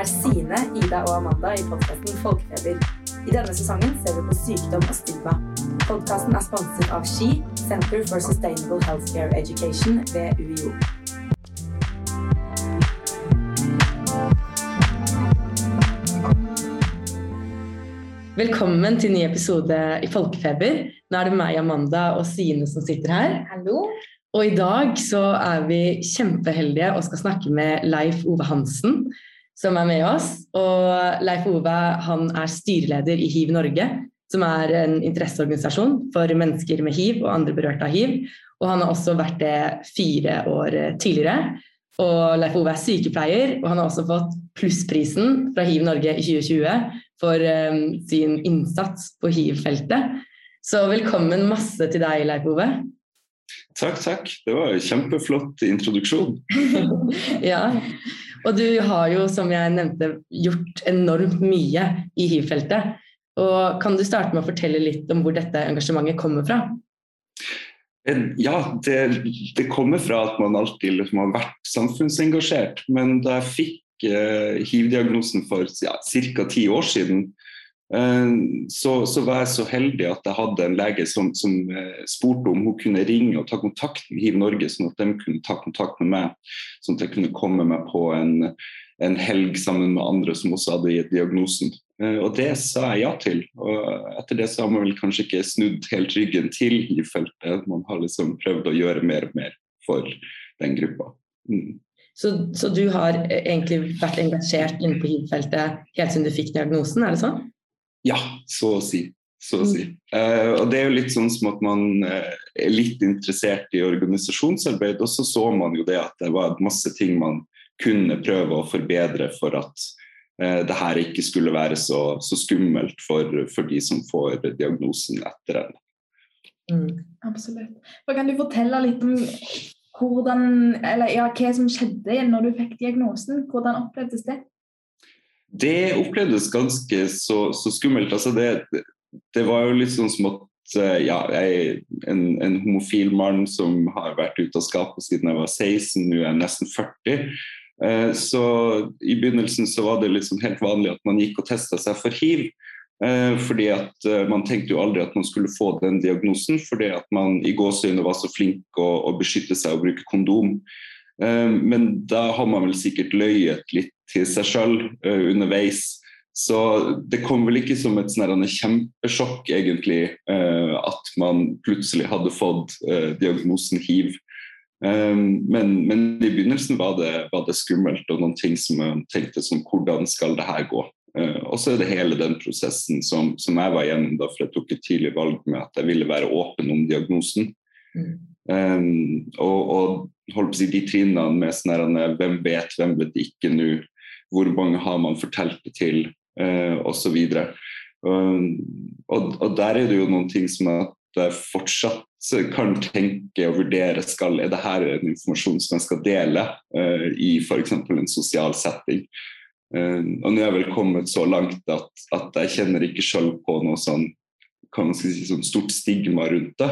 er Sine, Ida og Amanda i podkasten Folkefeber. I denne sesongen ser vi på sykdom og stigma. Podkasten er sponset av SHE, Center for Sustainable Healthcare Education ved UiO. Velkommen til ny episode i Folkefeber. Nå er det meg, Amanda og Sine som sitter her. Hallo. Og i dag så er vi kjempeheldige og skal snakke med Leif Ove Hansen, som er med oss. Og Leif Ove han er styreleder i Hiv Norge, som er en interesseorganisasjon for mennesker med hiv og andre berørte av hiv. Og han har også vært det fire år tidligere. Og Leif Ove er sykepleier, og han har også fått plussprisen fra Hiv Norge i 2020 for um, sin innsats på hiv-feltet. Så velkommen masse til deg, Leif Ove. Takk, takk. Det var en kjempeflott introduksjon. ja. Og du har jo, som jeg nevnte, gjort enormt mye i hiv-feltet. Og Kan du starte med å fortelle litt om hvor dette engasjementet kommer fra? Ja, det, det kommer fra at man alltid liksom har vært samfunnsengasjert. Men da jeg fikk eh, hiv-diagnosen for ja, ca. ti år siden, så, så, var jeg så heldig at jeg hadde en lege som, som, eh, spurte om hun kunne ringe og ta kontakt med Hiv Norge, sånn at de kunne ta kontakt med meg. Sånn at jeg kunne komme meg på en, en helg sammen med andre som også hadde gitt diagnosen. Eh, og det sa jeg ja til. Og etter det så har man vel kanskje ikke snudd helt ryggen til hiv-feltet. Man har liksom prøvd å gjøre mer og mer for den gruppa. Mm. Så, så, du har egentlig vært engasjert inne på hiv-feltet helt siden du fikk diagnosen, er det sånn? Ja, så å si. Så å si. Uh, og det er jo litt sånn som at man uh, er litt interessert i organisasjonsarbeid, og så så man jo det at det var masse ting man kunne prøve å forbedre for at uh, det her ikke skulle være så, så skummelt for, for, de som får diagnosen etter en. Mm. Absolutt. Og kan du fortelle litt om hvordan, eller, ja, hva som skjedde når du fikk diagnosen? Hvordan opplevdes det? Det opplevdes ganske så, så skummelt. Altså det, det, var jo litt sånn som at eh, ja, jeg en, en homofil mann som har vært ute av skapet siden jeg var 16, nå er jeg nesten 40. Eh, så i begynnelsen så var det liksom helt vanlig at man gikk og testa seg for hiv. Eh, fordi at Man tenkte jo aldri at man skulle få den diagnosen, fordi at man i gåseøyne var så flink å, å beskytte seg og bruke kondom. Men da har man vel sikkert løyet litt til seg sjøl uh, eh, underveis. Så det kom vel ikke som et sånn kjempesjokk, egentlig, uh, at man plutselig hadde fått uh, diagnosen hiv. Um, men, men, i begynnelsen var det, var det, skummelt, og noen ting som jeg tenkte som hvordan skal det her gå? Og så er det hele den prosessen som, som jeg var igjennom da, for jeg tok et tidlig valg med at jeg ville være åpen om diagnosen. Mm. Um, og, og si de trinnene med sånn hvem vet, hvem vet ikke nå, hvor mange har man fortalt det til, eh, osv. Og, og, og der er det jo noen ting som at jeg fortsatt kan tenke og vurdere skal, er det her en informasjon som jeg skal dele uh, i f.eks. en sosial setting. Uh, og nå er jeg vel kommet så langt at, at jeg kjenner ikke selv på noe sånn, si, sånn stort stigma rundt det.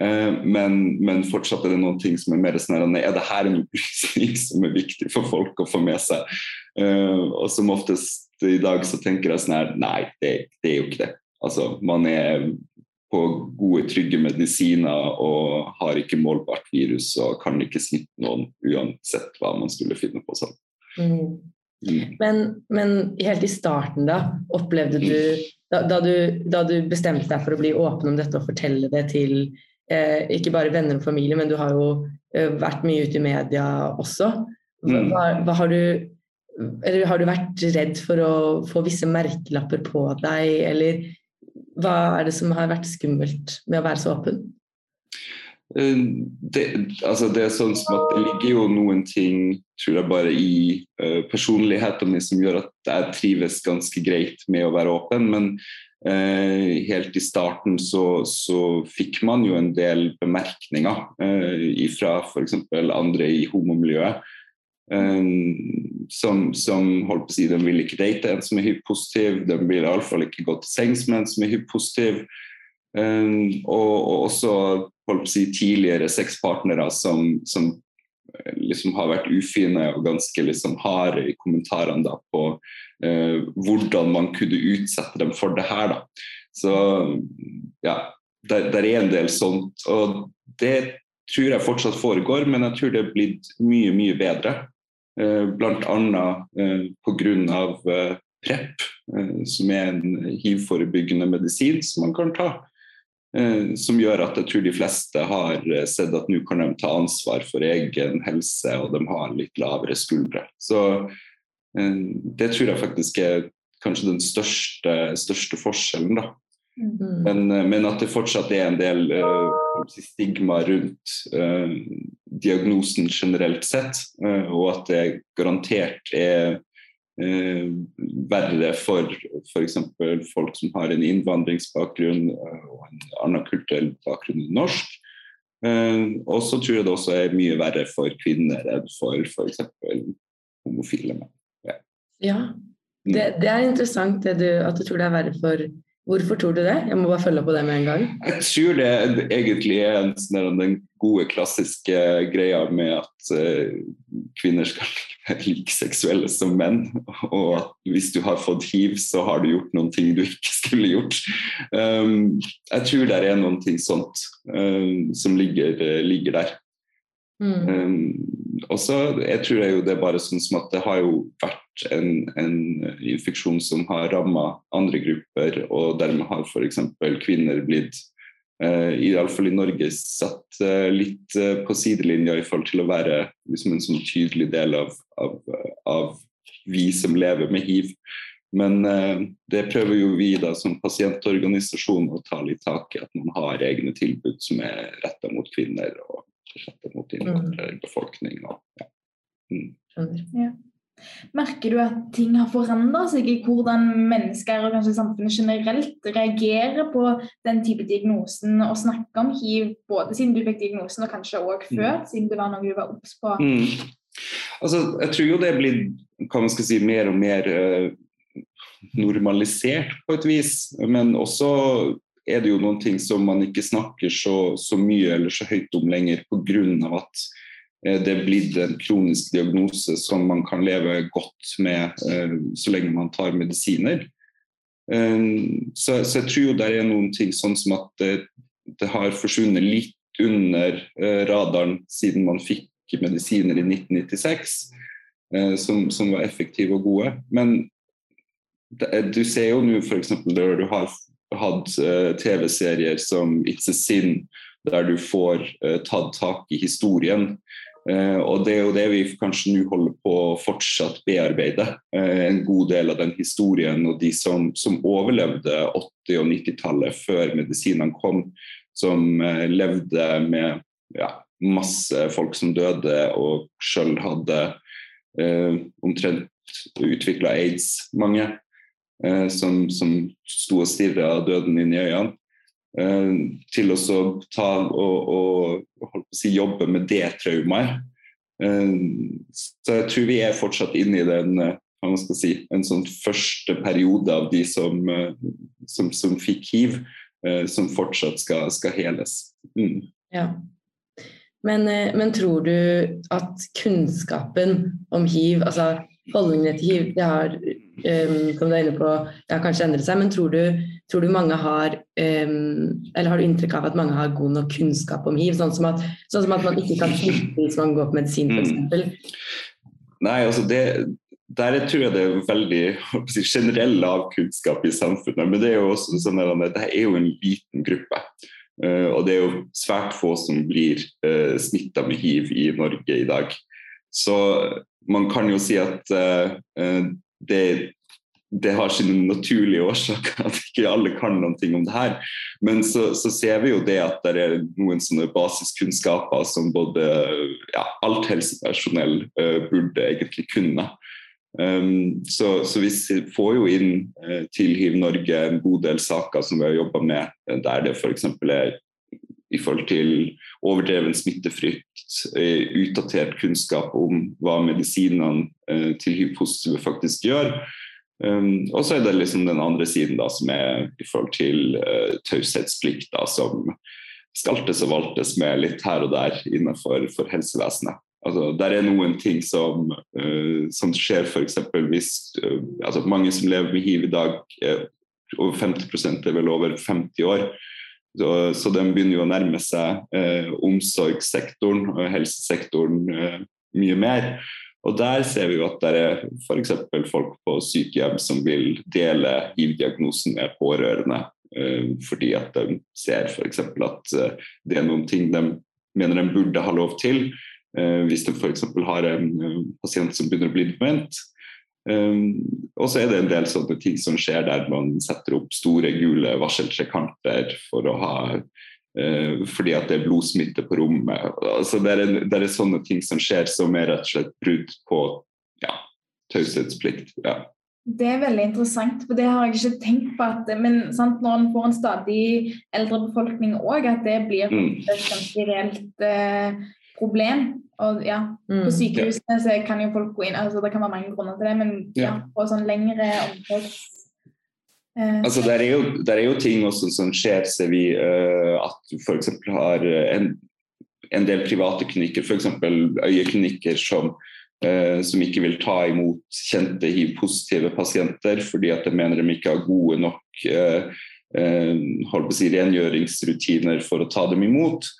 Uh, men, men, fortsatt er det noen ting som er mer sånn Er det her en opplysning som er viktig for folk å få med seg? Uh, og som oftest i dag så tenker jeg sånn her Nei, det, det, er jo ikke det. Altså, man er på gode, trygge medisiner og har ikke målbart virus og kan ikke smitte noen uansett hva man skulle finne på sånn. Mm. Mm. Men, men, helt i starten, da, opplevde du da, da du da, du bestemte deg for å bli åpen om dette og fortelle det til eh, ikke bare venner og familie, men du har jo eh, vært mye ute i media også. Hva, mm. hva, hva har du eller har du vært redd for å få visse merkelapper på deg, eller hva er det som har vært skummelt med å være så åpen? Eh, det, altså det er sånn som at det ligger jo noen ting tror jeg bare i uh, personligheten min som gjør at jeg trives ganske greit med å være åpen. Men uh, helt i starten så, så, fikk man jo en del bemerkninger eh, fra f.eks. andre i homomiljøet Um, som, som, holdt på å si, De vil ikke date en som er hiv-positiv, de vil iallfall ikke gå til sengs med en som er hiv-positiv. Um, og, og, også holdt på å si, tidligere sexpartnere som, som liksom har vært ufine og ganske liksom harde i kommentarene da, på eh, hvordan man kunne utsette dem for det her. Da. Så ja, der, er en del sånt. Og det tror jeg fortsatt foregår, men jeg tror det er blitt mye, mye bedre. Eh, Bl.a. Eh, pga. Eh, PREP, eh, som er en hiv-forebyggende medisin som man kan ta. Eh, som gjør at jeg tror de fleste har eh, sett at nå kan de ta ansvar for egen helse, og de har litt lavere skuldre. Så eh, det tror jeg faktisk er kanskje den største, største forskjellen. da. Mm. Men, men, at det fortsatt er en del uh, stigma rundt uh, diagnosen generelt sett, uh, og at det garantert er eh, verre for f.eks. folk som har en innvandringsbakgrunn eh, og en annen kulturell bakgrunn enn norsk. Eh, og så tror jeg det også er mye verre for kvinner enn for f.eks. homofile menn. Ja, ja. Det, det, er interessant du, at du tror det er verre for Hvorfor tror du det? Jeg må bare følge på det med en gang. Jeg tror det egentlig er en, sånn den gode, klassiske greia med at uh, kvinner skal være like seksuelle som menn. Og at hvis du har fått hiv, så har du gjort noen ting du ikke skulle gjort. Um, jeg tror det er noen ting sånt um, som ligger, ligger der. Mm. Um, og så jeg tror jeg det er bare sånn som at det har jo vært en, en infeksjon som har ramma andre grupper, og dermed har f.eks. kvinner blitt uh, iallfall i Norge satt uh, litt uh, på sidelinja i forhold til å være liksom en sånn tydelig del av, av, av vi som lever med hiv. Men uh, det prøver jo vi da som pasientorganisasjon å ta litt tak i, at man har egne tilbud som er retta mot kvinner. og mot innvandrerbefolkning. Mm. Ja. Mm. Ja. Merker du at ting har forandra seg i hvordan mennesker og kanskje samfunnet generelt reagerer på den type diagnosen og snakker om hiv, både siden du fikk diagnosen og kanskje òg mm. før, mm. siden det var noe du var obs på? Mm. Altså, jeg tror jo det man skal si, mer og mer uh, normalisert på et vis, men også er det jo noen ting som man ikke snakker så, så mye eller så høyt om lenger pga. at eh, det er blitt en kronisk diagnose som man kan leve godt med eh, så lenge man tar medisiner. Eh, så, så, jeg tror jo det er noen ting sånn som at det, det har forsvunnet litt under radaren siden man fikk medisiner i 1996, som, som var effektive og gode. Men det, du ser jo nå f.eks. der du har hatt uh, TV-serier som It's a Sin, der du får uh, tatt tak i historien. Uh, og det er jo det vi kanskje nå holder på å fortsatt bearbeide. en god del av den historien og de som, som overlevde 80- og 90-tallet før medisinene kom, som levde med ja, masse folk som døde og sjøl hadde omtrent utvikla aids, mange eh, som, som sto og stirra døden inn i øynene. Eh, til å ta og, og si, jobbe med det traumet. Eh, så jeg tror vi er fortsatt inne i den eh, si, en sånn første periode av de som, som, som fikk hiv, som fortsatt skal, skal heles. Mm. Ja. Men, men, tror du at kunnskapen om hiv, altså holdningene til hiv, det har um, som du er inne på, det har kanskje endret seg, men tror du, tror du mange har um, Eller har du inntrykk av at mange har god nok kunnskap om hiv? Sånn som at, sånn som at man ikke kan smitte hvis man går på medisin, f.eks.? Mm. Nei, altså det, der tror jeg det er veldig si, generell lav kunnskap i samfunnet. Men det er jo også sånn at det er jo en liten gruppe. Uh, og det er jo svært få som blir uh, smitta med hiv i Norge i dag. Så man kan jo si at uh, det, det har sine naturlige årsaker at ikke alle kan noe om det her. Men så, så, ser vi jo det at det er noen sånne basiskunnskaper som både ja, alt helsepersonell uh, burde egentlig kunne. Um, så, så, vi får jo inn uh, til Hiv Norge en god del saker som vi har jobba med, der det f.eks. er i forhold til overdreven smittefrykt, utdatert kunnskap om hva medisinene uh, til hiv-positive faktisk gjør. Um, og så er det liksom den andre siden da, som er i forhold til uh, taushetsplikt, som skaltes og valtes med litt her og der innenfor helsevesenet. Altså, der er noen ting som, uh, som skjer f.eks. hvis uh, altså Mange som lever med hiv i dag, er, over 50 er vel over 50 år. Så, den begynner jo å nærme seg eh, omsorgssektoren og helsesektoren mye mer. Og Der ser vi jo at det er f.eks. folk på sykehjem som vil dele hiv-diagnosen med pårørende. Fordi at de ser f.eks. at det er noen ting de mener de burde ha lov til Eh, hvis de f.eks. har en eh, pasient som begynner å bli dement. Um, og så er det en del sånne ting som skjer der man setter opp store gule varseltrekanter for å ha uh, fordi at det er blodsmitte på rommet. Altså det, er, det er sånne ting som skjer som er rett og slett brudd på ja, taushetsplikt. Ja. Det er veldig interessant, for det har jeg ikke tenkt på. At, men sant, når en får en stadig eldre befolkning òg, at det blir mm. et ganske reelt uh, problem. Og ja, På mm. sykehusene så kan jo folk gå inn altså Det kan være mange grunner til det, men ja, på sånn lengre omsorgs... Eh, altså, der er, jo, der er, jo, ting også som skjer, ser vi, uh, at du f.eks. har en, en, del private klinikker, f.eks. øyeklinikker som, uh, som ikke vil ta imot kjente hiv-positive pasienter fordi at de mener de ikke har gode nok uh, holdt på å si, rengjøringsrutiner for å ta dem imot.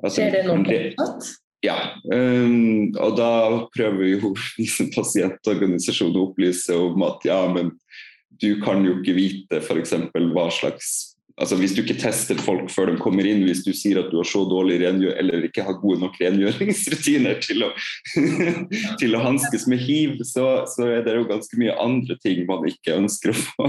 Altså, er det noe fortsatt? Ja, um, og da prøver jo vi som pasientorganisasjon å opplyse om at ja, men du kan jo ikke vite f.eks. hva slags altså Hvis du ikke tester folk før de kommer inn, hvis du sier at du har så dårlig rengjøring eller ikke har gode nok rengjøringsrutiner til å, til å hanskes med hiv, så, så, er det jo ganske mye andre ting man ikke ønsker å få.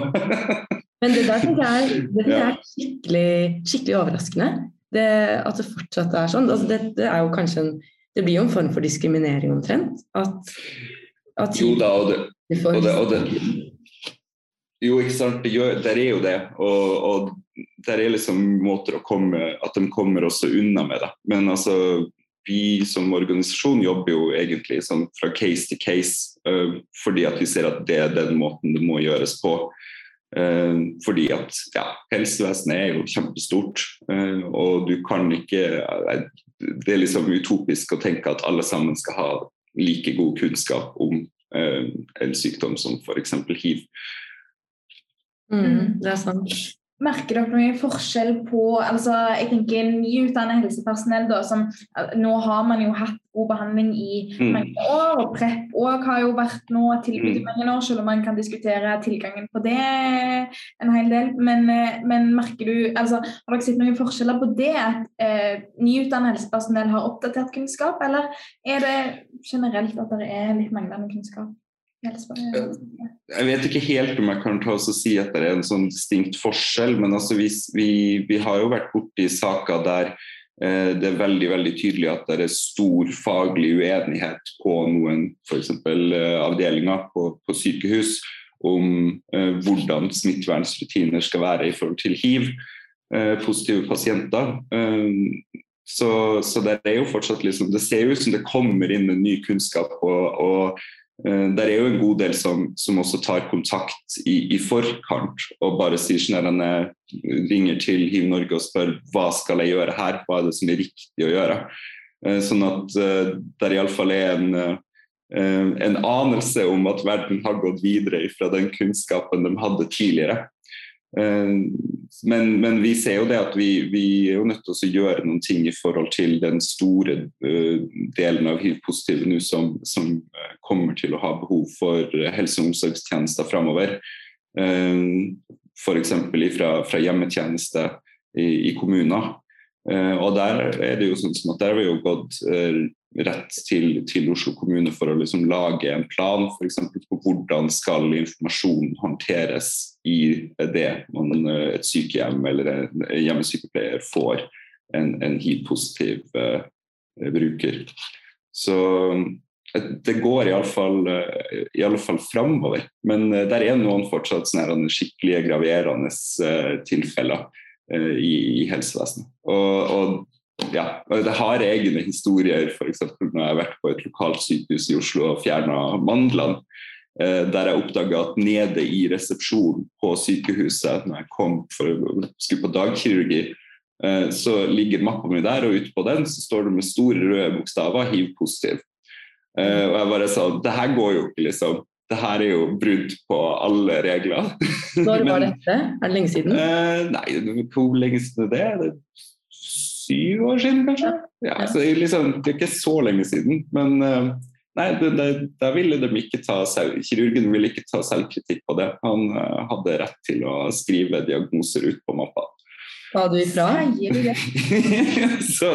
Men det der tenker jeg, det er skikkelig, skikkelig overraskende det, at det fortsatt er sånn. Altså det, det, er jo kanskje en Det blir jo en form for diskriminering omtrent. At, at jo da, og det, og det, og det Jo, ikke sant. Det gjør, der er jo det. Og, og der er liksom måter å komme At de kommer også unna med det. Men altså vi som organisasjon jobber jo egentlig sånn fra case til case, uh, fordi at vi ser at det er den måten det må gjøres på. Eh, fordi at ja, helsevesenet er jo kjempestort, eh, og du kan ikke eh, Det er liksom utopisk å tenke at alle sammen skal ha like god kunnskap om en sykdom som f.eks. hiv. Mm, det er sant. Merker dere noen forskjell på altså jeg tenker nyutdannet helsepersonell da, som Nå har man jo hatt god behandling i mm. mange år, og PREP òg har jo vært nå tilbud i mm. mange år, selv om man kan diskutere tilgangen på det en hel del. Men, eh, men merker du, altså, har dere sett noen forskjeller på det, at eh, nyutdannet helsepersonell har oppdatert kunnskap, eller er det generelt at det er litt manglende kunnskap? Jeg vet ikke helt om jeg kan ta oss og si at det er en sånn distinkt forskjell, men altså vi, vi, vi har jo vært borti saker der eh, det er veldig veldig tydelig at det er stor faglig uenighet på noen f.eks. Eh, avdelinger på, på, sykehus om eh, hvordan smittevernrutiner skal være i forhold til hiv. Eh, positive pasienter. Eh, så, så det er jo fortsatt liksom, det ser ut som det kommer inn en ny kunnskap. og, og Eh, det er jo en god del som, som også tar kontakt i, i, forkant og bare sier sånn ringer til Hiv Norge og spør hva skal jeg gjøre her, hva er det som er riktig å gjøre. Eh, sånn at eh, det iallfall er en, en anelse om at verden har gått videre fra den kunnskapen de hadde tidligere. Eh, men, men, vi ser jo det at vi, vi, er jo nødt til å gjøre noen ting i forhold til den store uh, delen av hiv-positive nå som, som, eh, kommer til å ha behov for helse- og omsorgstjenester framover. F.eks. Fra, fra hjemmetjeneste i, i kommuner. Og der er det jo sånn som at der har vi jo gått rett til, til, Oslo kommune for å liksom lage en plan for på hvordan skal informasjon håndteres i det man, et sykehjem eller en hjemmesykepleier får en, en hiv-positiv uh, bruker. Så eh, det går iallfall uh, fall framover. Men der er noen fortsatt skikkelige graverende tilfeller i, i, helsevesenet. Og, og ja, det har egne historier, f.eks. når jeg har vært på et lokalt sykehus i Oslo og fjerna mandlene. Eh, der jeg oppdaga at nede i resepsjonen på sykehuset, når jeg kom for skulle på dagkirurgi, eh, så ligger mappa mi der, og utpå den så står det med store røde bokstaver 'hiv-positiv'. Uh, og jeg bare sa det her går jo ikke, liksom. Det her er jo brudd på alle regler. Når var dette? Er det lenge siden? Nei, hvor lenge siden er det? Syv år siden, kanskje? Ja, så liksom, det er ikke så lenge siden. Men uh, nei, da ville de ikke ta selv, kirurgen ville ikke ta selvkritikk på det. Han hadde rett til å skrive diagnoser ut på mappa. Sa du ifra? så,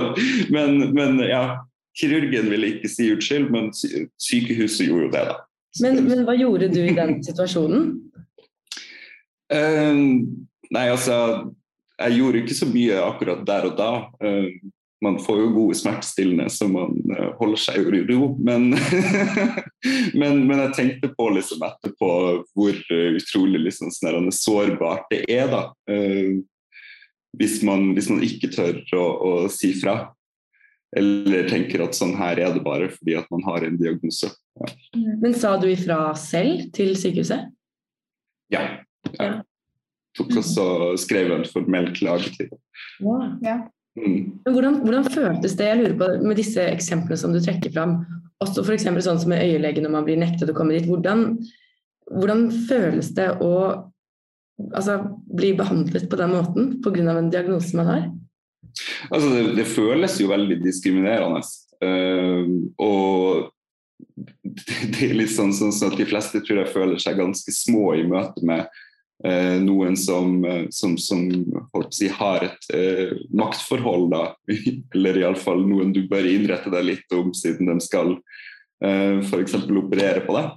men, men ja, kirurgen ville ikke si unnskyld, men sykehuset gjorde jo det, da. Men, men, hva gjorde du i den situasjonen? Uh, nei, altså Jeg gjorde ikke så mye akkurat der og da. Uh, man får jo gode smertestillende så man uh, holder seg i ro. Men, men, men, jeg tenkte på liksom etterpå hvor utrolig liksom, sånn sårbart det er, da. Hvis man, hvis, man, ikke tør å, å si fra. Eller tenker at sånn her er det bare fordi at man har en diagnose. Ja. Men sa du ifra selv til sykehuset? Ja. Jeg tok også skrev en formell klage til dem. Wow. Ja. Mm. Hvordan, hvordan, føltes det jeg lurer på, med disse eksemplene som du trekker fram? Også f.eks. sånn som med øyelege når man blir nektet å komme dit. Hvordan, hvordan føles det å altså, bli behandlet på den måten pga. en diagnose man har? Altså, det, det, føles jo veldig diskriminerende. Uh, og det er litt sånn, sånn, sånn, at de fleste tror jeg føler seg ganske små i møte med noen som, uh, som, som si, har et eh, maktforhold, da. Eller iallfall noen du bør innrette deg litt om, siden de skal eh, f.eks. operere på deg.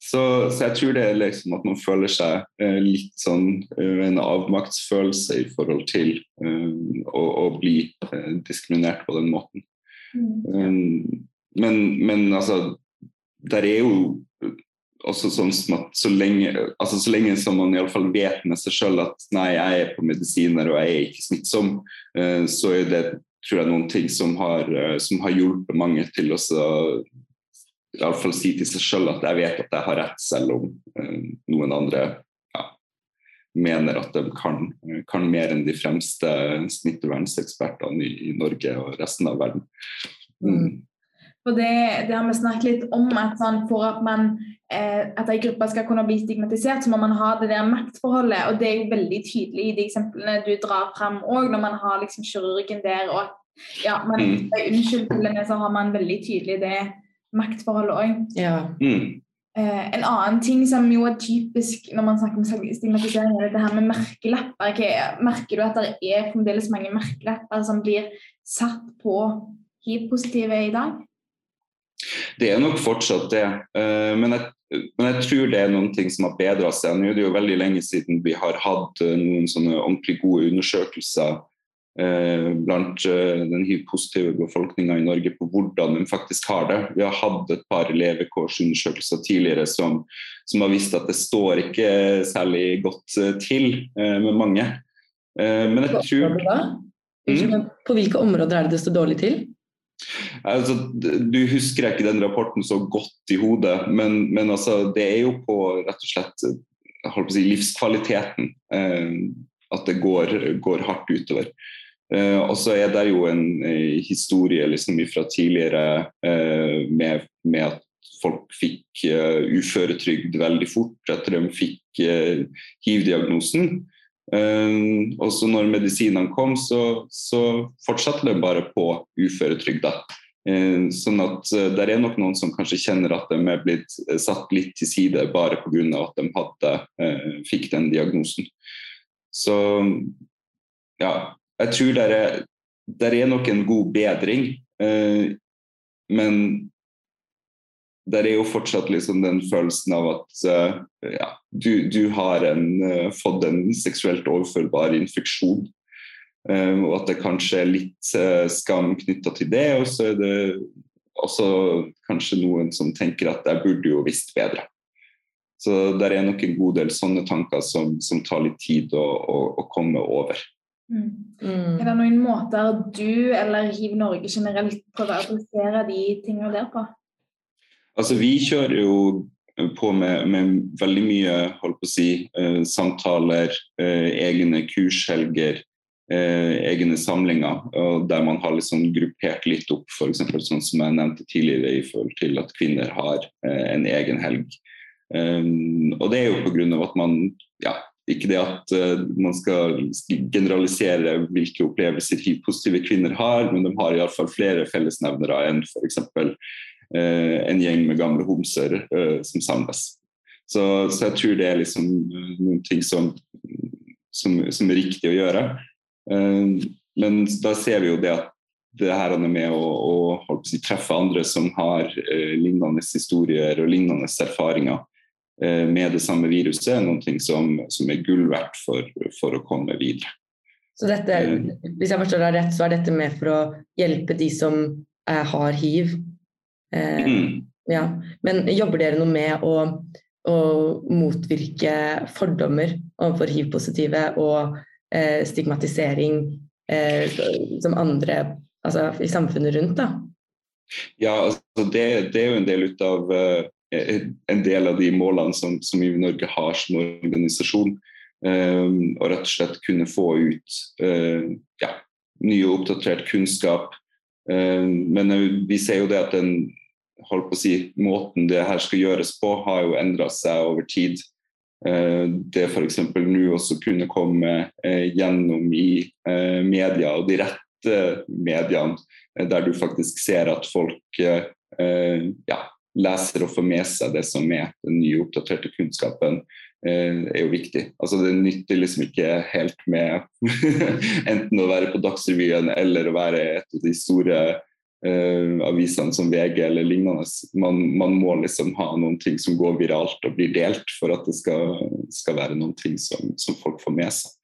Så, så, jeg tror det er liksom at man føler seg eh, litt sånn eh, en avmaktsfølelse i forhold til eh, å, å, bli eh, diskriminert på den måten. Mm. Um, men, men, altså Der er jo også sånn som at så lenge, altså så lenge som man iallfall vet med seg sjøl at nei, jeg er på medisiner og jeg er ikke smittsom, eh, så er det tror jeg noen ting som har, eh, som har hjulpet mange til å iallfall si til seg sjøl at jeg vet at jeg har rett, selv om uh, noen andre ja, mener at de kan, kan, mer enn de fremste smittevernsekspertene i, i, Norge og resten av verden. Mm. Mm. For det, det, har vi snakket litt om, at man, for at man eh, at en gruppe skal kunne bli stigmatisert, så må man ha det der maktforholdet. og Det er jo veldig tydelig i de eksemplene du drar fram òg, når man har liksom kirurgen der. og ja, man er unnskyld til det, så har man veldig tydelig det maktforholdet òg. Ja. Mm. Eh, en annen ting som jo er typisk når man snakker om stigmatisering, er det her med merkelapper. Merker du at det er fremdeles mange merkelapper som blir satt på hiv-positive i dag? Det er nok fortsatt det. Uh, men, jeg, men jeg, tror det er noen ting som har bedra seg. Nå er det jo veldig lenge siden vi har hatt uh, noen sånne ordentlig gode undersøkelser Eh, blant eh, den hiv-positive befolkninga i Norge på hvordan de faktisk har det. Vi har hatt et par levekårsundersøkelser tidligere som, som, har vist at det står ikke særlig godt eh, til med mange. Men jeg tror mm. På hvilke områder er det det står dårlig til? Altså, du husker ikke den rapporten så godt i hodet, men, men altså, det er jo på rett og slett si, livskvaliteten eh, at det går, går hardt utover. Eh, og så er det jo en eh, historie liksom fra tidligere uh, med, med, at folk fikk uføretrygd veldig fort etter de fikk hiv-diagnosen. og så når medisinene kom, så, så fortsatte de bare på uføretrygda. Sånn at det er nok noen som kanskje kjenner at de er blitt satt litt til side bare pga. at de hadde, fikk den diagnosen. Så ja, jeg tror det er, det er nok en god bedring, eh, men der er jo fortsatt liksom den følelsen av at ja, du, du, har en, fått en seksuelt overførbar infeksjon. Uh, og at det kanskje er litt skam knytta til det. Og så er det også kanskje noen som tenker at jeg burde jo visst bedre. Så der er nok en god del sånne tanker som, som tar litt tid å, å, å komme over. Mm. Mm. Er det noen måter du eller Hiv Norge generelt prøver å adressere de tingene der på? Altså, vi kjører jo på med, med veldig mye holdt på å si, eh, samtaler, eh, egne kurshelger, egne samlinger der man har liksom gruppert litt opp, f.eks. sånn som jeg nevnte tidligere i forhold til at kvinner har eh, en egen helg. Um, og det er jo pga. at man ja, ikke det at uh, man skal generalisere hvilke opplevelser hiv-positive kvinner har, men de har iallfall flere fellesnevnere enn f.eks. Uh, en gjeng med gamle homser som samles. Så, så, jeg tror det er liksom noen ting som, som, som er riktig å gjøre. Uh, men da ser vi jo det at det her er med å, å si, treffe andre som har eh, lignende historier og lignende erfaringer. Eh, med det samme viruset er noe som, som er gull verdt for, for, å komme videre. Så dette, eh. hvis jeg forstår deg rett, så er dette med for å hjelpe de som eh, har hiv? Eh, mm. ja. Men jobber dere noe med å, å motvirke fordommer overfor hiv-positive og eh, stigmatisering eh, som andre altså, i samfunnet rundt? da? Ja, altså det, det, er jo en del ut av Eh, en del av de målene som, som Norge har som organisasjon. Og rett og slett kunne få ut uh, ja, ny og oppdatert kunnskap. Um, men vi ser jo det at den holdt på å si, måten det her skal gjøres på, har jo endra seg over tid. Uh, det f.eks. nå også kunne komme uh, gjennom i media, og de rette mediene, der du faktisk ser at folk ja, leser og får med seg det som er den nye, oppdaterte kunnskapen, eh, er jo viktig. Altså Det nytter liksom ikke helt med enten å være på Dagsrevyen eller å være et av de store eh, avisene som VG eller lignende. Man, man, må liksom ha noen ting som går viralt og blir delt for at det skal, skal være noen ting som, som folk får med seg.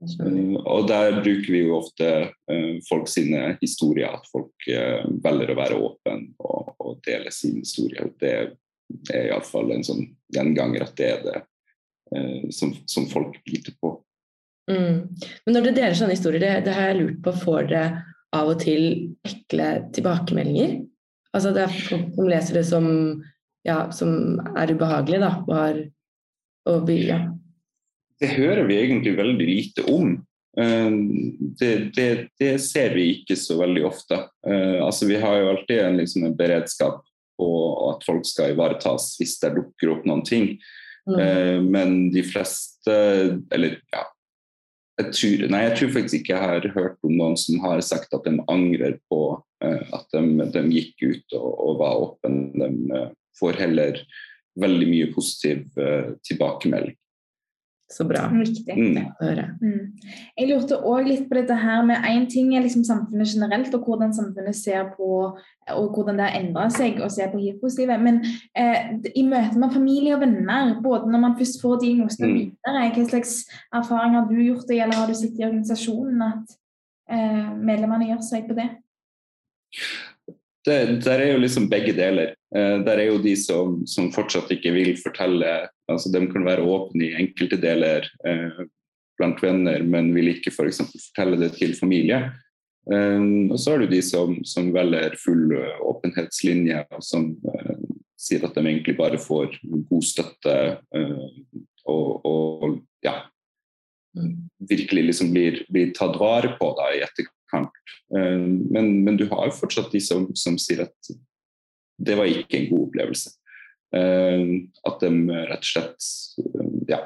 Uh, og der bruker vi jo ofte uh, folk sine historier, at folk uh, velger å være åpen og, og, dele sin historie. Det er iallfall en sånn gjenganger at det er det som, som, folk biter på. Mm. Men når dere deler sånne historier, det, det, har jeg lurt på, får dere av og til ekle tilbakemeldinger? Altså det er folk som leser det som, ja, som er ubehagelig, da, og har og, ja det hører vi egentlig veldig lite om. Eh, det, det, det ser vi ikke så veldig ofte. Eh, altså, vi har jo alltid en, liksom, en beredskap på at folk skal ivaretas hvis det dukker opp noen ting. Mm. Eh, men de fleste, eller ja jeg tror, nei, jeg tror faktisk ikke jeg har hørt om noen som har sagt at de angrer på at de, de gikk ut og, og var åpne. De får heller veldig mye positiv tilbakemelding. Så bra. Viktig mm. å høre. Mm. Jeg lurte òg litt på dette her med Én ting er liksom samfunnet generelt, og hvordan samfunnet ser på og hvordan det har endra seg og ser på hiv-positive. Men eh, i møte med familie og venner, både når man først får diagnosen og mm. videre, hva slags erfaring har du gjort deg, eller har du sett i organisasjonen at eh, medlemmene gjør seg på det? det, der er jo liksom begge deler. Eh, der er jo de som, som, fortsatt ikke vil fortelle altså De kan være åpne i enkelte deler eh, blant venner, men vil ikke f.eks. For fortelle det til familie. Eh, og så har du de som, som velger full åpenhetslinje, og som eh, sier at de egentlig bare får god støtte eh, og, og, ja virkelig liksom blir, blir tatt vare på da, i etterkant kant. Eh, men, men, du har jo fortsatt de som, som, sier at det var ikke en god opplevelse. Eh, at de rett og slett ja,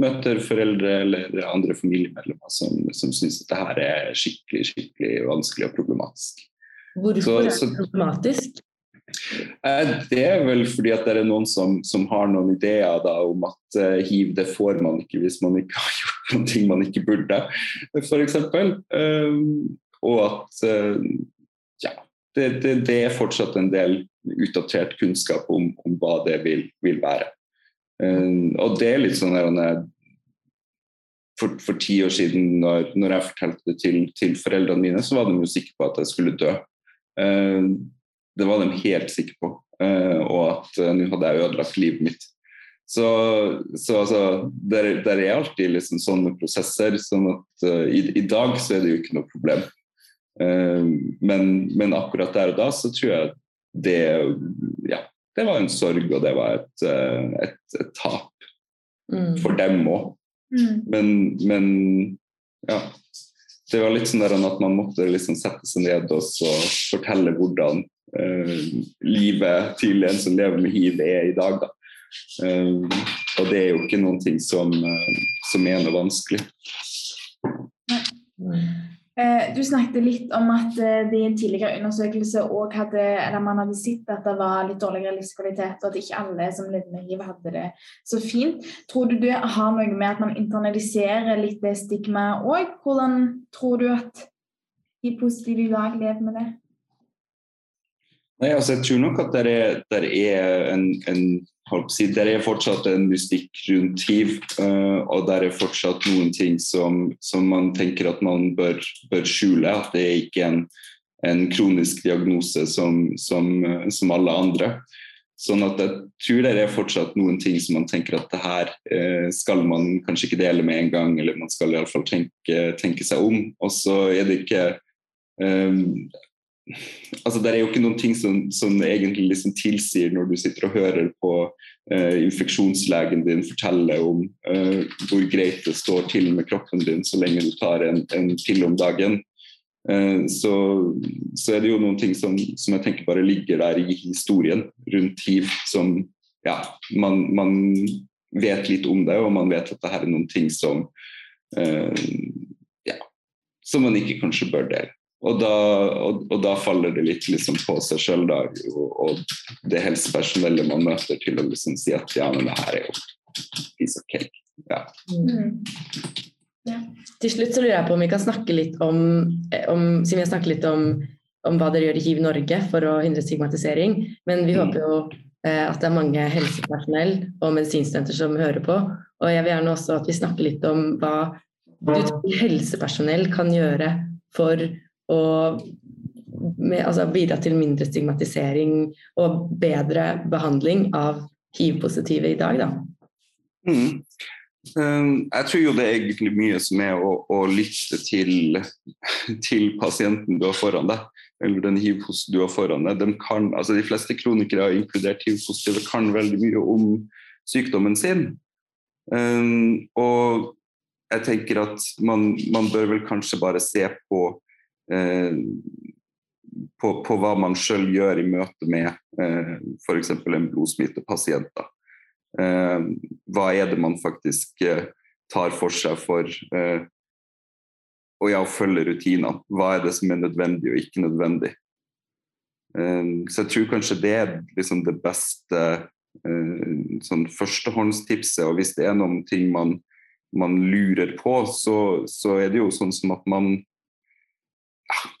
møter foreldre eller andre familiemedlemmer som, som syns at det her er skikkelig, skikkelig vanskelig og problematisk. Hvorfor så, er det problematisk? Eh, det er vel fordi at det er noen som, som har noen ideer da, om at uh, hiv det får man ikke hvis man ikke har gjort noen ting man ikke burde, f.eks. Um, og at uh, ja, det, det, det, er fortsatt en del utdatert kunnskap om, om hva det vil, vil være. Uh, og det er litt sånn der, for, for, ti år siden, når, når jeg fortalte det til, til, foreldrene mine, så var de jo sikre på at jeg skulle dø. Uh, det var de helt sikre på. Uh, og at nå hadde jeg ødelagt livet mitt. Så, så altså, der, der, er alltid liksom sånne prosesser. sånn at i, i, dag så er det jo ikke noe problem. Men, men, akkurat der og da så tror jeg det ja, det var en sorg, og det var et, et, et tap mm. for dem òg. Mm. Men, men ja. det var litt sånn at man måtte liksom sette seg ned og fortelle hvordan uh, livet til en som lever med hiv, er i dag. Da. Um, og det er jo ikke noen ting som, uh, som er noe vanskelig. Du snakket litt om at det i en tidligere undersøkelse hadde, man hadde sett at det var litt dårligere livskvalitet, og at ikke alle som levde med hiv, hadde det så fint. Tror du det har noe med at man internaliserer litt det stigmaet òg? Hvordan tror du at de positive i dag lever med det? Nei, altså Jeg tror nok at det er, der er en, en der er fortsatt en mystikk rundt hiv, uh, og der er fortsatt noen ting som, som man tenker at man bør, bør, skjule. At det er ikke en, en kronisk diagnose som, som, uh, som, alle andre. Sånn at jeg tror det er fortsatt noen ting som man tenker at det her uh, skal man kanskje ikke dele med en gang, eller man skal iallfall tenke, tenke seg om. Og så er det ikke um, altså Det er jo ikke noen ting som, som egentlig liksom tilsier når du sitter og hører på eh, infeksjonslegen din fortelle om eh, hvor greit det står til med kroppen din så lenge du tar en, en pille om dagen. eh, så, så, er det jo noen ting som, som, jeg tenker bare ligger der i historien rundt hiv, som ja, man, man vet litt om det, og man vet at det her er noen ting som ja, som man ikke kanskje bør dele. Og da, og, og da, faller det litt liksom på seg sjøl, og, og, det helsepersonellet man møter, til å liksom si at ja, men det her er jo piece of cake. Ja. Mm. Ja. Til slutt så lurer jeg på om vi kan snakke litt om, om siden vi har snakket litt om, om, hva dere gjør i Hiv Norge for å hindre stigmatisering, men vi mm. håper jo eh, at det er mange helsepersonell og medisinstudenter som hører på. Og jeg vil gjerne også at vi snakker litt om hva du tror helsepersonell kan gjøre for og med, altså bidra til mindre stigmatisering og bedre behandling av hiv-positive i dag. Da. Mm. Um, jeg tror jo det er egentlig mye som er å, å lytte til, til, pasienten du har foran deg, eller den hiv-positive du har foran deg. De, kan, altså de fleste kronikere, inkludert hiv-positive, kan veldig mye om sykdommen sin. Um, og jeg tenker at man, man, bør vel kanskje bare se på på, på, hva man sjøl gjør i møte med eh, f.eks. en blodsmittepasient. Eh, hva er det man faktisk eh, tar for seg for eh, og ja, følge rutinene. Hva er det som er nødvendig og ikke nødvendig. Eh, så jeg tror kanskje det er liksom det beste eh, sånn førstehåndstipset. Og hvis det er noen ting man, man lurer på, så, så, er det jo sånn som at man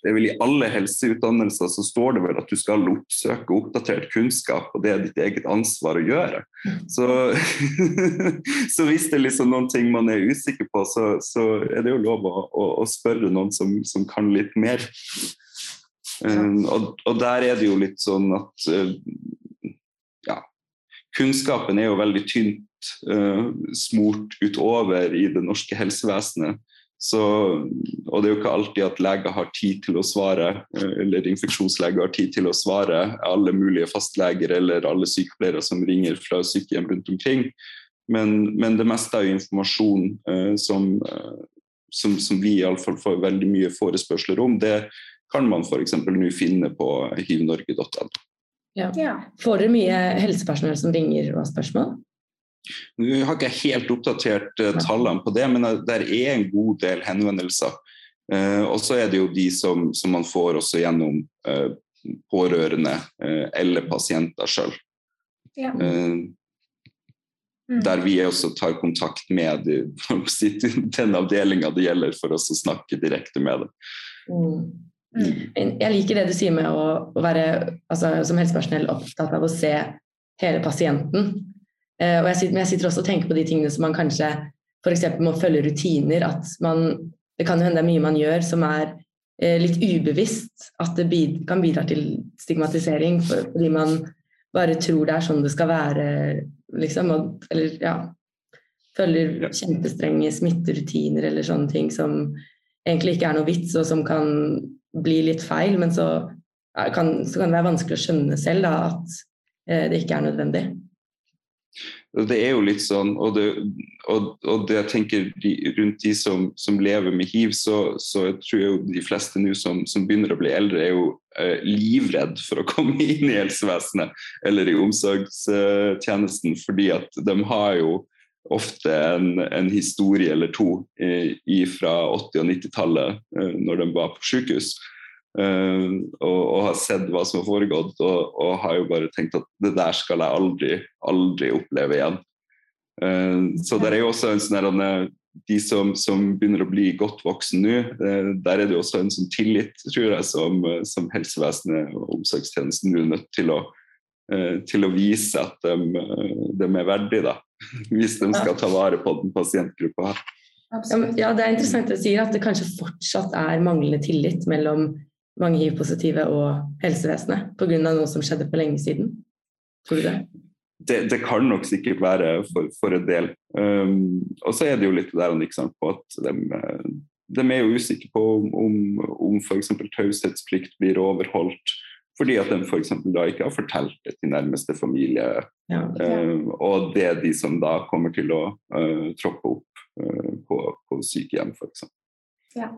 det er vel I alle helseutdannelser så står det vel at du skal oppsøke oppdatert kunnskap, og det er ditt eget ansvar å gjøre. Så, så hvis det er liksom noen ting man er usikker på, så, så er det jo lov å, å, å spørre noen som, som, kan litt mer. Um, og, og, der er det jo litt sånn at uh, ja, kunnskapen er jo veldig tynt uh, smurt utover i det norske helsevesenet. Så, og det er jo ikke alltid at leger har tid til å svare, eh, eller infeksjonsleger har tid til å svare alle mulige fastleger eller alle sykepleiere som ringer fra sykehjem rundt omkring. Men, men det meste er jo informasjon eh, som, eh, som, som vi iallfall får veldig mye forespørsler om, det kan man f.eks. nå finne på hivnorge.no. Ja. Får dere mye helsepersonell som ringer og har spørsmål? Nå har ikke helt oppdatert uh, tallene på det, men det er en god del henvendelser. Uh, og så er det jo de som, som man får også gjennom pårørende eller pasienter sjøl. Ja. Mm. Der vi også tar kontakt med den avdelinga det gjelder, for oss å snakke direkte med dem. Mm. Mm. Jeg liker det du sier med å, å være altså, som helsepersonell opptatt av å se hele pasienten. Eh, og jeg sitter, men jeg sitter også og tenker på de tingene som man kanskje f.eks. må følge rutiner. At man Det kan hende det er mye man gjør som er eh, litt ubevisst. At det kan bidra til stigmatisering fordi man bare tror det er sånn det skal være, liksom. Og, eller ja Følger kjempestrenge smitterutiner eller sånne ting som egentlig ikke er noe vits, og som kan bli litt feil. Men så kan, så kan det være vanskelig å skjønne selv da, at eh, det ikke er nødvendig. Det er jo litt sånn, og det, og, og det jeg tenker rundt de som, som, lever med hiv, så, så jeg tror jeg de fleste nå som, som, begynner å bli eldre, er jo eh, livredd for å komme inn i helsevesenet eller i omsorgstjenesten, fordi at de har jo ofte en, en historie eller to eh, fra 80- og 90-tallet, eh, når de var på sykehus. Uh, og, og, har sett hva som har foregått, og, og, har jo bare tenkt at det der skal jeg aldri, aldri oppleve igjen. Uh, så det er jo også en sånn De som, som, begynner å bli godt voksen nå, uh, der er det jo også en sånn tillit, tror jeg, som, som helsevesenet og omsorgstjenesten er nødt til å, til å vise at de, de er verdige, da. Hvis de skal ta vare på den pasientgruppa her. Ja, det er interessant å si at det kanskje fortsatt er manglende tillit mellom mange hiv-positive og helsevesenet pga. noe som skjedde for lenge siden? Tror du det? Det, det kan nok sikkert være for, for en del. Um, og så er det jo litt der sant, på at de, de, er jo usikre på om, om, om f.eks. taushetsplikt blir overholdt. Fordi at de f.eks. da ikke har fortalt det til nærmeste familie. Ja, uh, og det er de som da kommer til å uh, troppe opp uh, på, på sykehjem, f.eks. Ja.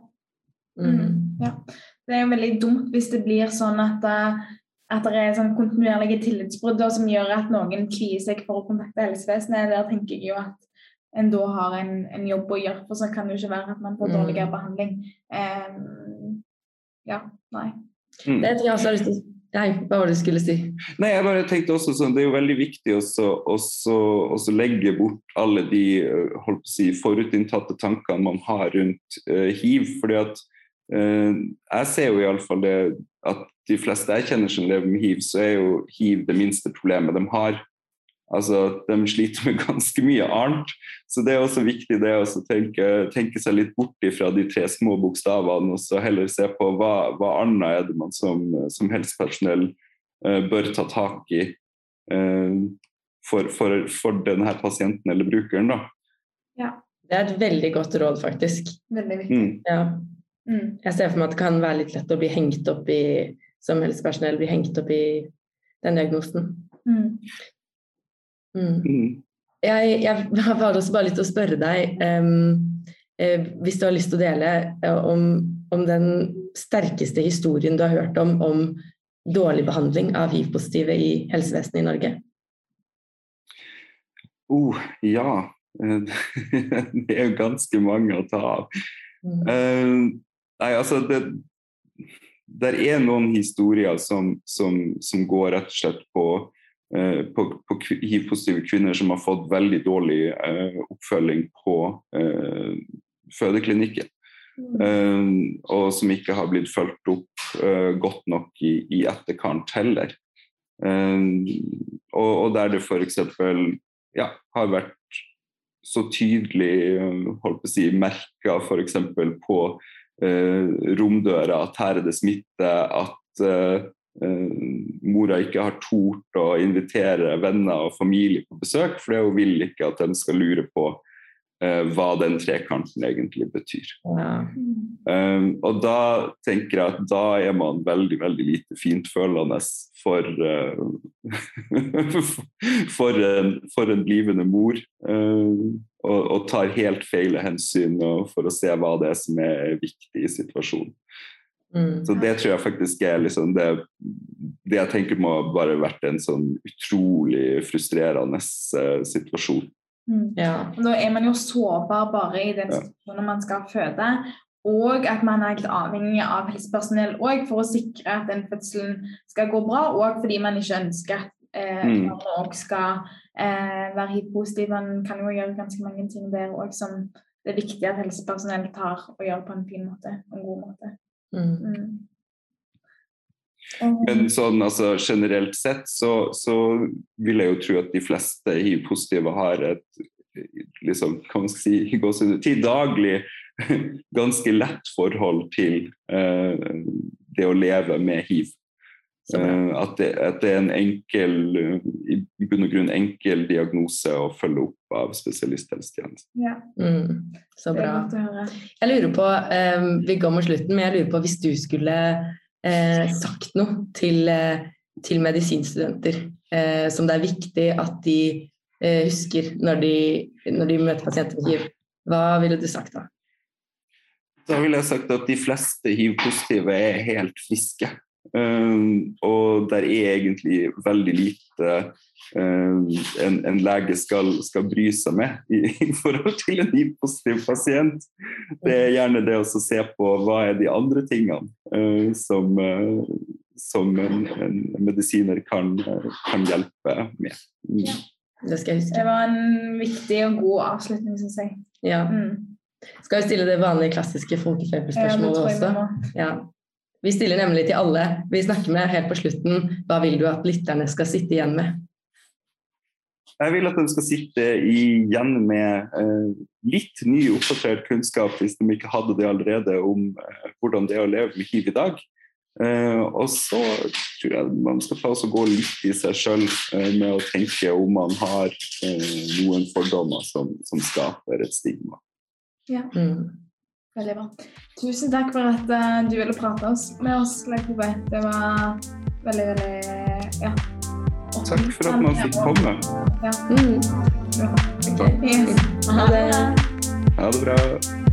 Mm. ja det er jo veldig dumt hvis det blir sånn at, eh, at det er sånn kontinuerlige tillitsbrudd som gjør at noen kvier seg for å kontakte helsevesenet. Der tenker jeg jo at en da har en, en jobb å gjøre, for så kan det jo ikke være at man får dårligere mm. behandling. Um, ja, nei. Mm. Det tror jeg også har lyst til Nei, hva var det du skulle si? Nei, jeg bare tenkte også sånn, Det er jo veldig viktig å legge bort alle de eh, holdt på å si, forutinntatte tankene man har rundt uh, hiv. fordi at jeg ser jo iallfall det at de fleste jeg kjenner som lever med hiv, så er jo hiv det minste problemet de har. Altså, De sliter med ganske mye annet. Så det er også viktig det å tenke, tenke, seg litt bort fra de tre små bokstavene og så heller se på hva, hva annet er det man som, som helsepersonell uh, bør ta tak i uh, for, for, for, denne pasienten eller brukeren. da. Ja. Det er et veldig godt råd, faktisk. Veldig viktig. Mm. Ja. Mm. Jeg ser for meg at det kan være litt lett å bli hengt opp i som helsepersonell bli hengt opp i den diagnosen. Mm. Mm. mm. Jeg, jeg har også bare lyst til å spørre deg, um, eh, hvis du har lyst til å dele eh, om, om, den sterkeste historien du har hørt om om dårlig behandling av hiv-positive i helsevesenet i Norge? Oh, ja. det er jo ganske mange å ta av. Mm. Uh, Nei, altså det, det er noen historier som, som, som, går rett og slett på, eh, på, på hiv-positive kvinner som har fått veldig dårlig eh, oppfølging på eh, fødeklinikken. Mm. Eh, og som ikke har blitt fulgt opp eh, godt nok i, i etterkant heller. Eh, og, og, der det f.eks. Ja, har vært så tydelig holdt på å si, merka f.eks. på romdøra, at her er det smitte, at eh, mora ikke har tort å invitere venner og familie på besøk, for hun vil ikke at de skal lure på hva den trekanten egentlig betyr. Ja. Um, og da tenker jeg at da er man veldig veldig lite fintfølende for, uh, for, en, for en blivende mor. Um, og, og, tar helt feil hensyn for å se hva det er som er viktig i situasjonen. Mm. Så det tror jeg faktisk er liksom det, det jeg tenker må bare vært en sånn utrolig frustrerende uh, situasjon. Mm. Ja. Da er man jo sårbar bare i den situasjonen man skal føde. Og at man er helt avhengig av helsepersonell for å sikre at den fødselen skal gå bra, og fordi man ikke ønsker at eh, mm. man skal eh, være hiv-positiv. Man kan jo gjøre ganske mange ting der òg som det er viktig at helsepersonell tar og gjør på en fin måte, en god måte. Mm. Mm. Men sånn, altså, generelt sett så, så, vil jeg jo tro at de fleste hiv-positive har et liksom, hva man skal si, til daglig ganske lett forhold til uh, det å leve med hiv. Uh, at, det, at, det, er en enkel i bunn og grunn enkel diagnose å følge opp av spesialisthelsetjenesten. Ja. Mm, så bra. Jeg lurer på, um, Vi går mot slutten, men jeg lurer på hvis du skulle uh, sagt noe til, uh, til medisinstudenter som det er viktig at de eh, husker når de, når de møter pasienter med hiv. Hva ville du sagt da? Da ville jeg sagt at de fleste hiv-positive er helt friske. Um, og der er egentlig veldig lite um, en, en, lege skal, skal, bry seg med i, i forhold til en hiv-positiv pasient. Det er gjerne det å se på hva er de andre tingene uh, som, uh, som en, en, medisiner kan, kan hjelpe med. Mm. Ja. Det skal jeg huske. Det var en viktig og god avslutning, syns jeg. Ja. Mm. Skal vi stille det vanlige, klassiske folkefeberspørsmålet ja, også? Ja. Vi stiller nemlig til alle vi snakker med helt på slutten. Hva vil du at lytterne skal sitte igjen med? Jeg vil at de skal sitte igjen med eh, litt ny, oppdatert kunnskap, hvis de ikke hadde det allerede, om eh, hvordan det er å leve med hiv i dag. Eh, og så tror jeg man skal ta og gå litt i seg sjøl eh, med å tenke om man har eh, noen fordommer som, som skaper et stigma. Ja. Mm. Veldig bra. Tusen takk for at uh, du ville prate oss, med oss, Leif Ove. Det var veldig, veldig ja. Takk for at man fikk komme. Ja. Mm. Okay. Yes. Ha det. Ha det bra.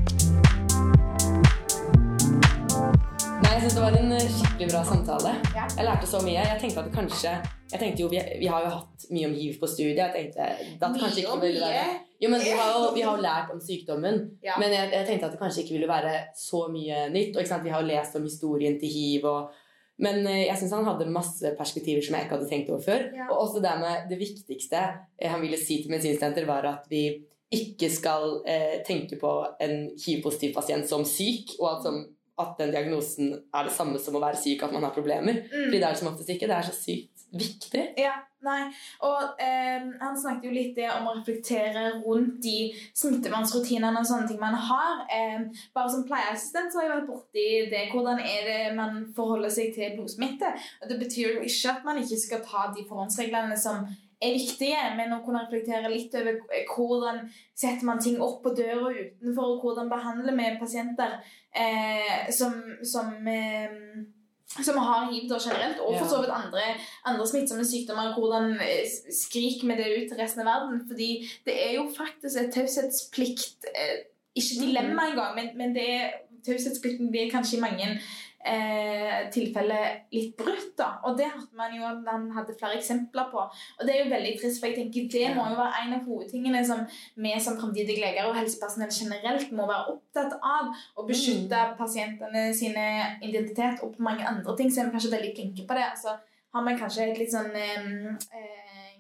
Jeg syns det var en eh, skikkelig bra samtale. Jeg lærte så mye. Jeg tenkte at kanskje jeg tenkte jo, vi, vi, har jo hatt mye om hiv på studiet. Jeg tenkte at kanskje ikke ville være jo, men vi har jo, vi har jo lært om sykdommen, ja. men jeg, jeg, tenkte at det kanskje ikke ville være så mye nytt. Og Vi har jo lest om historien til hiv. Og, men eh, jeg syns han hadde masse perspektiver som jeg ikke hadde tenkt over før. Ja. Og også det med det viktigste eh, han ville si til Medisinstenter, var at vi ikke skal eh, tenke på en hiv-positiv pasient som syk, og at som at den diagnosen er det samme som å være syk, at man har problemer. Mm. Fordi det er det som oftest ikke. Det er så sykt viktig. Ja, nei. Og eh, han snakket jo litt om å reflektere rundt de smittevernsrutinene og sånne ting man har. Eh, bare som pleieassistent så har jeg vært borti det. Hvordan er det man forholder seg til blodsmitte? Og det betyr jo ikke at man ikke skal ta de forhåndsreglene som er viktige, men å kunne reflektere litt over hvordan setter man ting opp på døra utenfor, og hvordan behandler vi pasienter eh, som, som, eh, som har hiv da generelt, og for så vidt andre, andre smittsomme sykdommer. Hvordan eh, skriker vi det ut til resten av verden? Fordi det er jo faktisk et taushetsplikt eh, Ikke dilemma engang, men, men det er taushetsplikten blir kanskje i mange eh, tilfellet litt brutt. da, Og det hørte man jo at han hadde flere eksempler på. Og det er jo veldig trist, for jeg tenker det må jo være en av hovedtingene som vi som framtidige leger og helsepersonell generelt må være opptatt av. Å beskytte mm. pasientene sine identitet og på mange andre ting, så er vi kanskje veldig flinke på det. altså har man kanskje et litt sånn eh,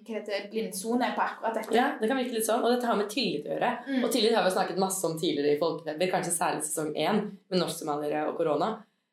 hva heter blindsone på akkurat dette. Ja, det kan virke litt sånn, og dette har med tillit å gjøre. Mm. Og tillit har vi snakket masse om tidligere i Folkefeber, kanskje særlig sesong én med norsk-somaliere og korona.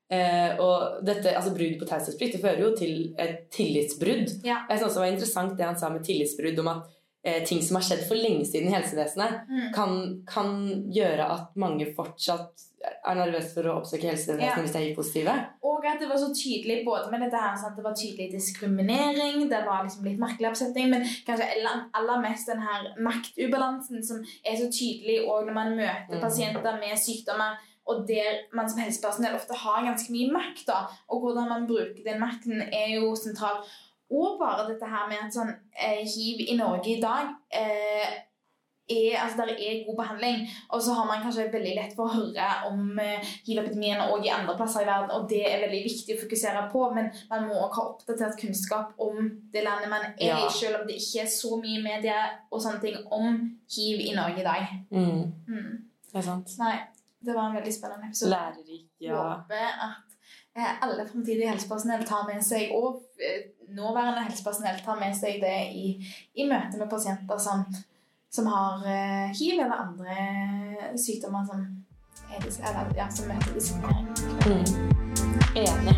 Eh, og dette, altså Brudd på taushetsplikt fører jo til et tillitsbrudd. Ja. Jeg synes det var interessant det han sa med tillitsbrudd om at eh, ting som har skjedd for lenge siden i helsevesenet, mm. kan, kan, gjøre at mange fortsatt er nervøse for å oppsøke helsevesenet ja. hvis de er hiv-positive. Og at det var så tydelig både med dette her, sant? det var tydelig diskriminering, det var liksom litt merkelig oppsetning, men kanskje aller mest den her maktubalansen som er så tydelig òg når man møter mm. pasienter med sykdommer og der man som helsepersonell ofte har ganske mye makt. da, Og hvordan man bruker den makten, er jo sentralt. Og bare dette her med at sånn eh, hiv i Norge i dag eh, er, altså der er god behandling. Og så har man kanskje veldig lett for å høre om eh, hiv-epidemien og i andre plasser i verden, og det er veldig viktig å fokusere på, men man må òg ha oppdatert kunnskap om det landet man er ja. i, selv om det ikke er så mye media og sånne ting om hiv i Norge i dag. Mm. Mm. Det er sant. Nei det var en veldig spennende episode. Lærerik, ja. Håper at eh, alle framtidig helsepersonell tar med seg, og eh, nåværende helsepersonell tar med seg det i, i møte med pasienter som, som har eh, hiv eller andre sykdommer som, eller, ja, som møter diskriminering. Mm. Enig.